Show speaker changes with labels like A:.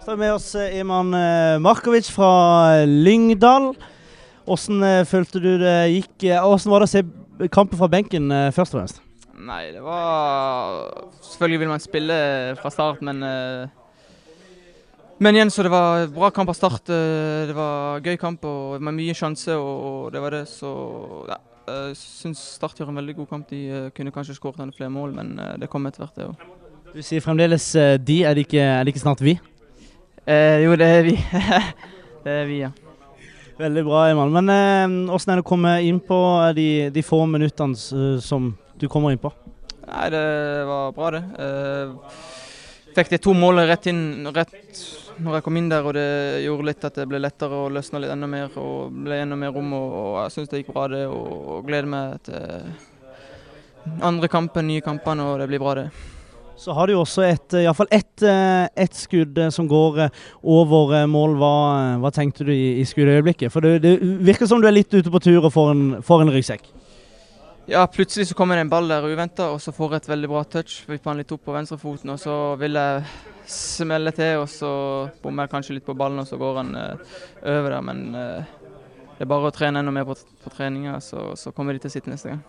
A: Så har vi med oss eh, Iman eh, Markovic fra Lyngdal. Hvordan eh, følte du det gikk? eh, Hvordan var det å se kampen fra benken, eh, først og fremst?
B: Nei, det var Selvfølgelig vil man spille fra start, men eh, Men igjen, så det var bra kamp av start. eh, Det var gøy kamp og med mye sjanse, og det var det. Så ja, jeg syns Start gjør en veldig god kamp. De eh, kunne kanskje skåret flere mål, men eh, det kom etter hvert, det òg.
A: Du sier fremdeles eh, de, er det ikke, er det ikke snart vi?
B: Eh, jo, det er vi. det er vi, ja.
A: Veldig bra, Iman. Men eh, er det å komme inn på de, de få minuttene som du kommer inn på?
B: Nei, det var bra, det. Eh, fikk de to målene rett inn rett når jeg kom inn der, og det gjorde litt at det ble lettere og løsna litt enda mer. Og ble enda mer rom, og, og jeg syns det gikk bra, det. Og, og gleder meg til andre kampen, nye kampene, og det blir bra, det.
A: Så har du jo også et, eh, i fall ett et skudd eh, som går eh, over eh, mål. Hva, eh, hva tenkte du i, i skuddøyeblikket? For det, det virker som du er litt ute på tur og får en, får en ryggsekk.
B: Ja, plutselig så kommer det en ball der uventa, og så får jeg et veldig bra touch. Vipper han litt opp på venstrefoten, og så vil jeg smelle til, og så bommer jeg kanskje litt på ballen, og så går han uh, over der. Men uh, det er bare å trene enda mer på, på treninga, så, så kommer de til å sitte neste gang.